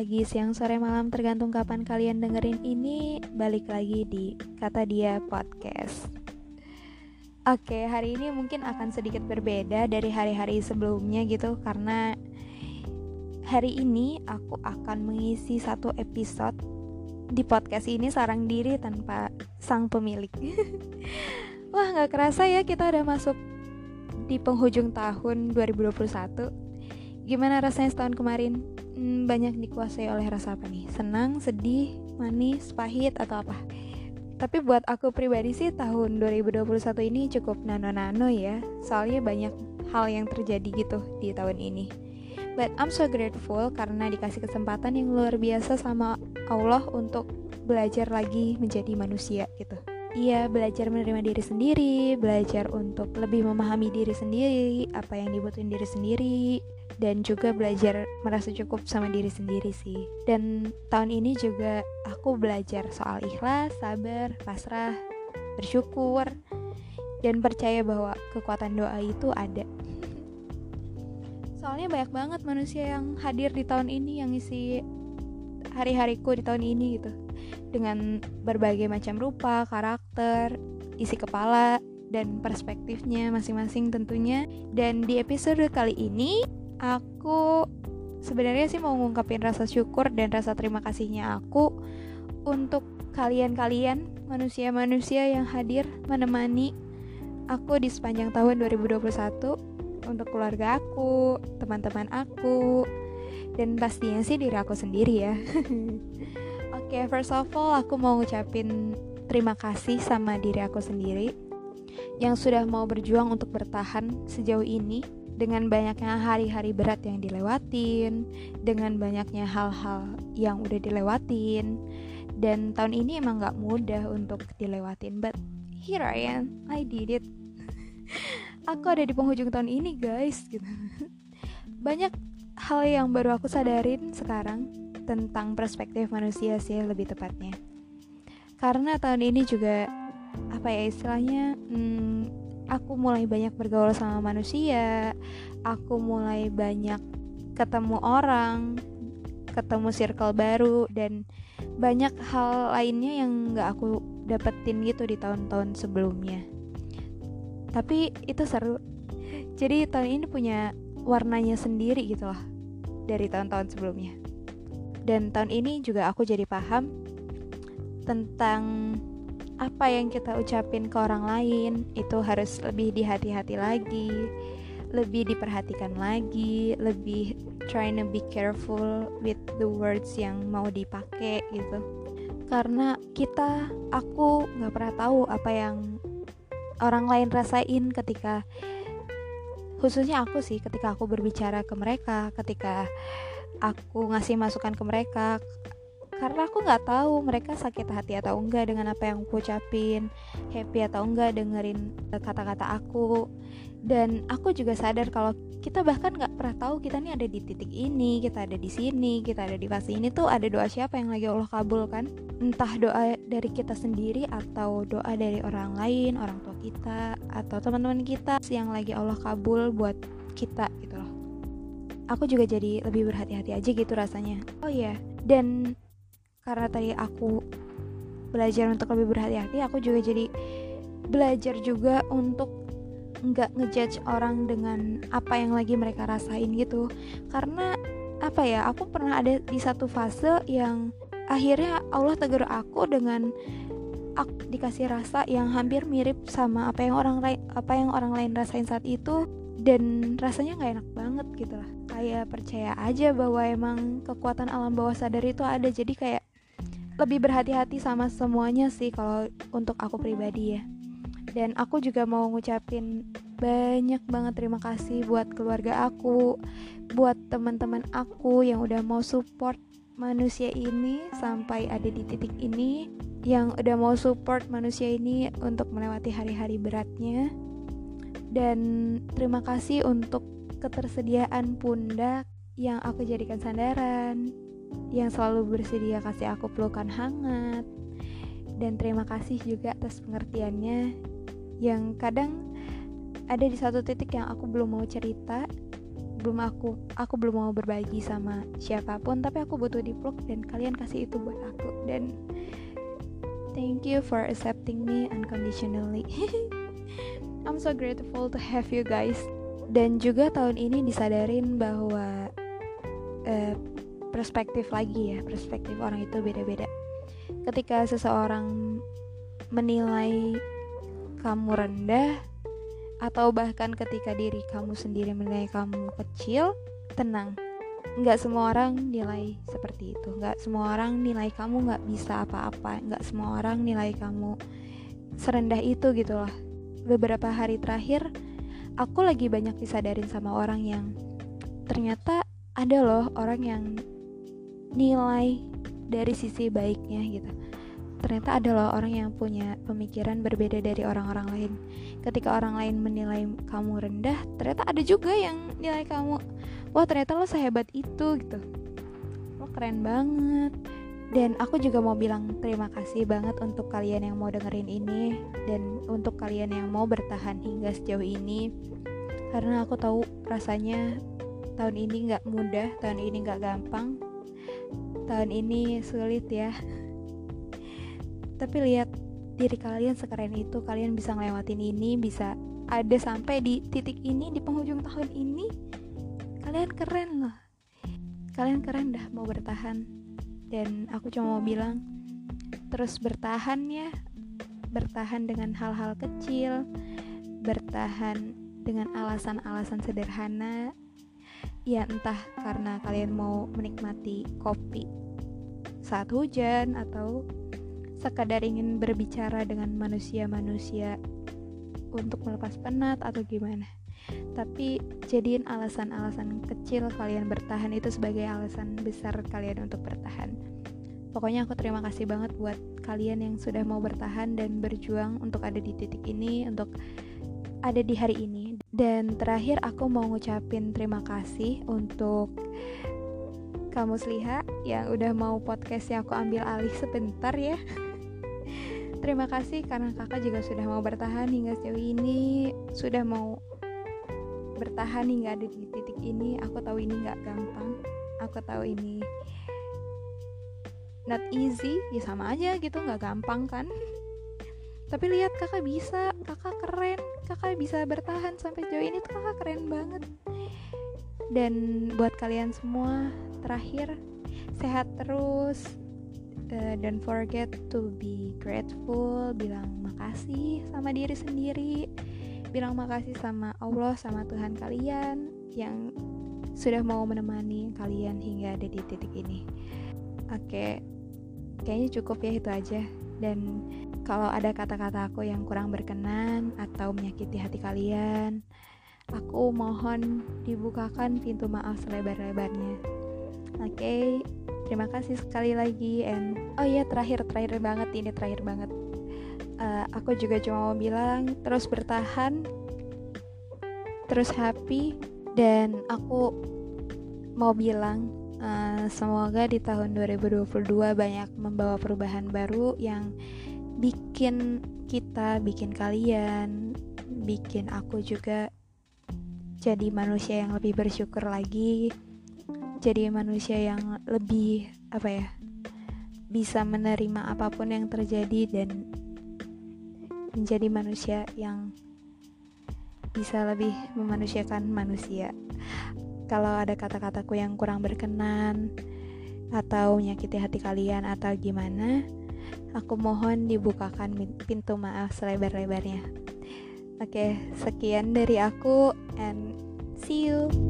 pagi, siang, sore, malam tergantung kapan kalian dengerin ini Balik lagi di Kata Dia Podcast. Oke, hari ini mungkin akan sedikit berbeda dari hari-hari sebelumnya gitu Karena hari ini aku akan mengisi satu episode di podcast ini sarang diri tanpa sang pemilik. Wah gak kerasa ya kita udah masuk di penghujung tahun 2021 Gimana rasanya setahun kemarin? Hmm, banyak dikuasai oleh rasa apa nih? Senang, sedih, manis, pahit, atau apa? Tapi buat aku pribadi sih tahun 2021 ini cukup nano-nano ya Soalnya banyak hal yang terjadi gitu di tahun ini But I'm so grateful karena dikasih kesempatan yang luar biasa sama Allah untuk belajar lagi menjadi manusia gitu Iya, belajar menerima diri sendiri, belajar untuk lebih memahami diri sendiri, apa yang dibutuhin diri sendiri, dan juga belajar merasa cukup sama diri sendiri sih. Dan tahun ini juga aku belajar soal ikhlas, sabar, pasrah, bersyukur, dan percaya bahwa kekuatan doa itu ada. Soalnya banyak banget manusia yang hadir di tahun ini yang isi hari-hariku di tahun ini gitu. Dengan berbagai macam rupa, karakter, isi kepala, dan perspektifnya masing-masing tentunya. Dan di episode kali ini aku sebenarnya sih mau ngungkapin rasa syukur dan rasa terima kasihnya aku untuk kalian-kalian manusia-manusia yang hadir menemani aku di sepanjang tahun 2021 untuk keluarga aku, teman-teman aku, dan pastinya sih diri aku sendiri ya. Oke, okay, first of all aku mau ngucapin terima kasih sama diri aku sendiri yang sudah mau berjuang untuk bertahan sejauh ini dengan banyaknya hari-hari berat yang dilewatin, dengan banyaknya hal-hal yang udah dilewatin, dan tahun ini emang gak mudah untuk dilewatin, but here I am, I did it. aku ada di penghujung tahun ini guys, gitu. Banyak hal yang baru aku sadarin sekarang tentang perspektif manusia sih lebih tepatnya. Karena tahun ini juga apa ya istilahnya hmm, aku mulai banyak bergaul sama manusia aku mulai banyak ketemu orang ketemu circle baru dan banyak hal lainnya yang gak aku dapetin gitu di tahun-tahun sebelumnya. Tapi itu seru. Jadi tahun ini punya warnanya sendiri gitu lah dari tahun-tahun sebelumnya. Dan tahun ini juga aku jadi paham tentang apa yang kita ucapin ke orang lain itu harus lebih dihati-hati lagi, lebih diperhatikan lagi, lebih trying to be careful with the words yang mau dipakai gitu. Karena kita, aku nggak pernah tahu apa yang orang lain rasain ketika khususnya aku sih ketika aku berbicara ke mereka, ketika aku ngasih masukan ke mereka karena aku nggak tahu mereka sakit hati atau enggak dengan apa yang aku ucapin happy atau enggak dengerin kata-kata aku. Dan aku juga sadar kalau kita bahkan nggak pernah tahu kita nih ada di titik ini kita ada di sini kita ada di fase ini tuh ada doa siapa yang lagi Allah kabulkan? Entah doa dari kita sendiri atau doa dari orang lain orang tua kita atau teman-teman kita yang lagi Allah kabul buat kita gitu loh. Aku juga jadi lebih berhati-hati aja gitu rasanya. Oh iya yeah. dan karena tadi aku belajar untuk lebih berhati-hati aku juga jadi belajar juga untuk nggak ngejudge orang dengan apa yang lagi mereka rasain gitu. Karena apa ya aku pernah ada di satu fase yang akhirnya Allah tegur aku dengan aku dikasih rasa yang hampir mirip sama apa yang orang lain apa yang orang lain rasain saat itu dan rasanya nggak enak banget gitu lah. Kayak percaya aja bahwa emang kekuatan alam bawah sadar itu ada jadi kayak lebih berhati-hati sama semuanya sih kalau untuk aku pribadi ya. Dan aku juga mau ngucapin banyak banget terima kasih buat keluarga aku buat teman-teman aku yang udah mau support manusia ini sampai ada di titik ini yang udah mau support manusia ini untuk melewati hari-hari beratnya. Dan terima kasih untuk ketersediaan pundak yang aku jadikan sandaran yang selalu bersedia kasih aku pelukan hangat. Dan terima kasih juga atas pengertiannya yang kadang ada di satu titik yang aku belum mau cerita belum aku aku belum mau berbagi sama siapa pun tapi aku butuh dipeluk dan kalian kasih itu buat aku. Dan thank you for accepting me unconditionally. I'm so grateful to have you guys. Dan juga tahun ini disadarin bahwa uh, perspektif lagi ya perspektif orang itu beda-beda ketika seseorang menilai kamu rendah atau bahkan ketika diri kamu sendiri menilai kamu kecil, tenang. Nggak semua orang nilai seperti itu. Nggak semua orang nilai kamu nggak bisa apa-apa. Nggak semua orang nilai kamu serendah itu gitu lah. Beberapa hari terakhir, aku lagi banyak disadarin sama orang yang ternyata ada loh orang yang nilai dari sisi baiknya gitu ternyata ada loh orang yang punya pemikiran berbeda dari orang-orang lain. Ketika orang lain menilai kamu rendah, ternyata ada juga yang nilai kamu, wah ternyata lo sehebat itu gitu. Lo keren banget. Dan aku juga mau bilang terima kasih banget untuk kalian yang mau dengerin ini dan untuk kalian yang mau bertahan hingga sejauh ini. Karena aku tahu rasanya tahun ini nggak mudah, tahun ini nggak gampang, tahun ini sulit ya. Tapi lihat diri kalian sekeren itu kalian bisa ngelewatin ini bisa ada sampai di titik ini di penghujung tahun ini kalian keren loh. Kalian keren dah mau bertahan. Dan aku cuma mau bilang terus bertahan ya. Bertahan dengan hal-hal kecil bertahan dengan alasan-alasan sederhana ya entah karena kalian mau menikmati kopi saat hujan atau sekadar ingin berbicara dengan manusia-manusia untuk melepas penat atau gimana. Tapi jadiin alasan-alasan kecil kalian bertahan itu sebagai alasan besar kalian untuk bertahan. Pokoknya aku terima kasih banget buat kalian yang sudah mau bertahan dan berjuang untuk ada di titik ini, untuk ada di hari ini. Dan terakhir aku mau ngucapin terima kasih untuk kamu Sliha yang udah mau podcast yang aku ambil alih sebentar ya. Terima kasih karena kakak juga sudah mau bertahan hingga sejauh ini, sudah mau bertahan hingga ada di titik ini. Aku tahu ini nggak gampang, aku tahu ini not easy, ya sama aja gitu, nggak gampang kan. Tapi lihat kakak bisa, kakak keren, kakak bisa bertahan sampai jauh ini tuh kakak keren banget. Dan buat kalian semua, terakhir sehat terus, uh, don't forget to be grateful bilang makasih sama diri sendiri bilang makasih sama Allah sama Tuhan kalian yang sudah mau menemani kalian hingga ada di titik ini oke okay. kayaknya cukup ya itu aja dan kalau ada kata-kata aku yang kurang berkenan atau menyakiti hati kalian aku mohon dibukakan pintu maaf selebar-lebarnya oke okay? terima kasih sekali lagi and oh iya terakhir terakhir banget ini terakhir banget uh, aku juga cuma mau bilang terus bertahan terus happy dan aku mau bilang uh, semoga di tahun 2022 banyak membawa perubahan baru yang bikin kita bikin kalian bikin aku juga jadi manusia yang lebih bersyukur lagi jadi manusia yang lebih apa ya bisa menerima apa pun yang terjadi dan menjadi manusia yang bisa lebih memanusiakan manusia. Kalau ada kata-kataku yang kurang berkenan atau menyakiti hati kalian atau gimana, aku mohon dibukakan pintu maaf selebar-lebarnya. Oke, sekian dari aku and see you.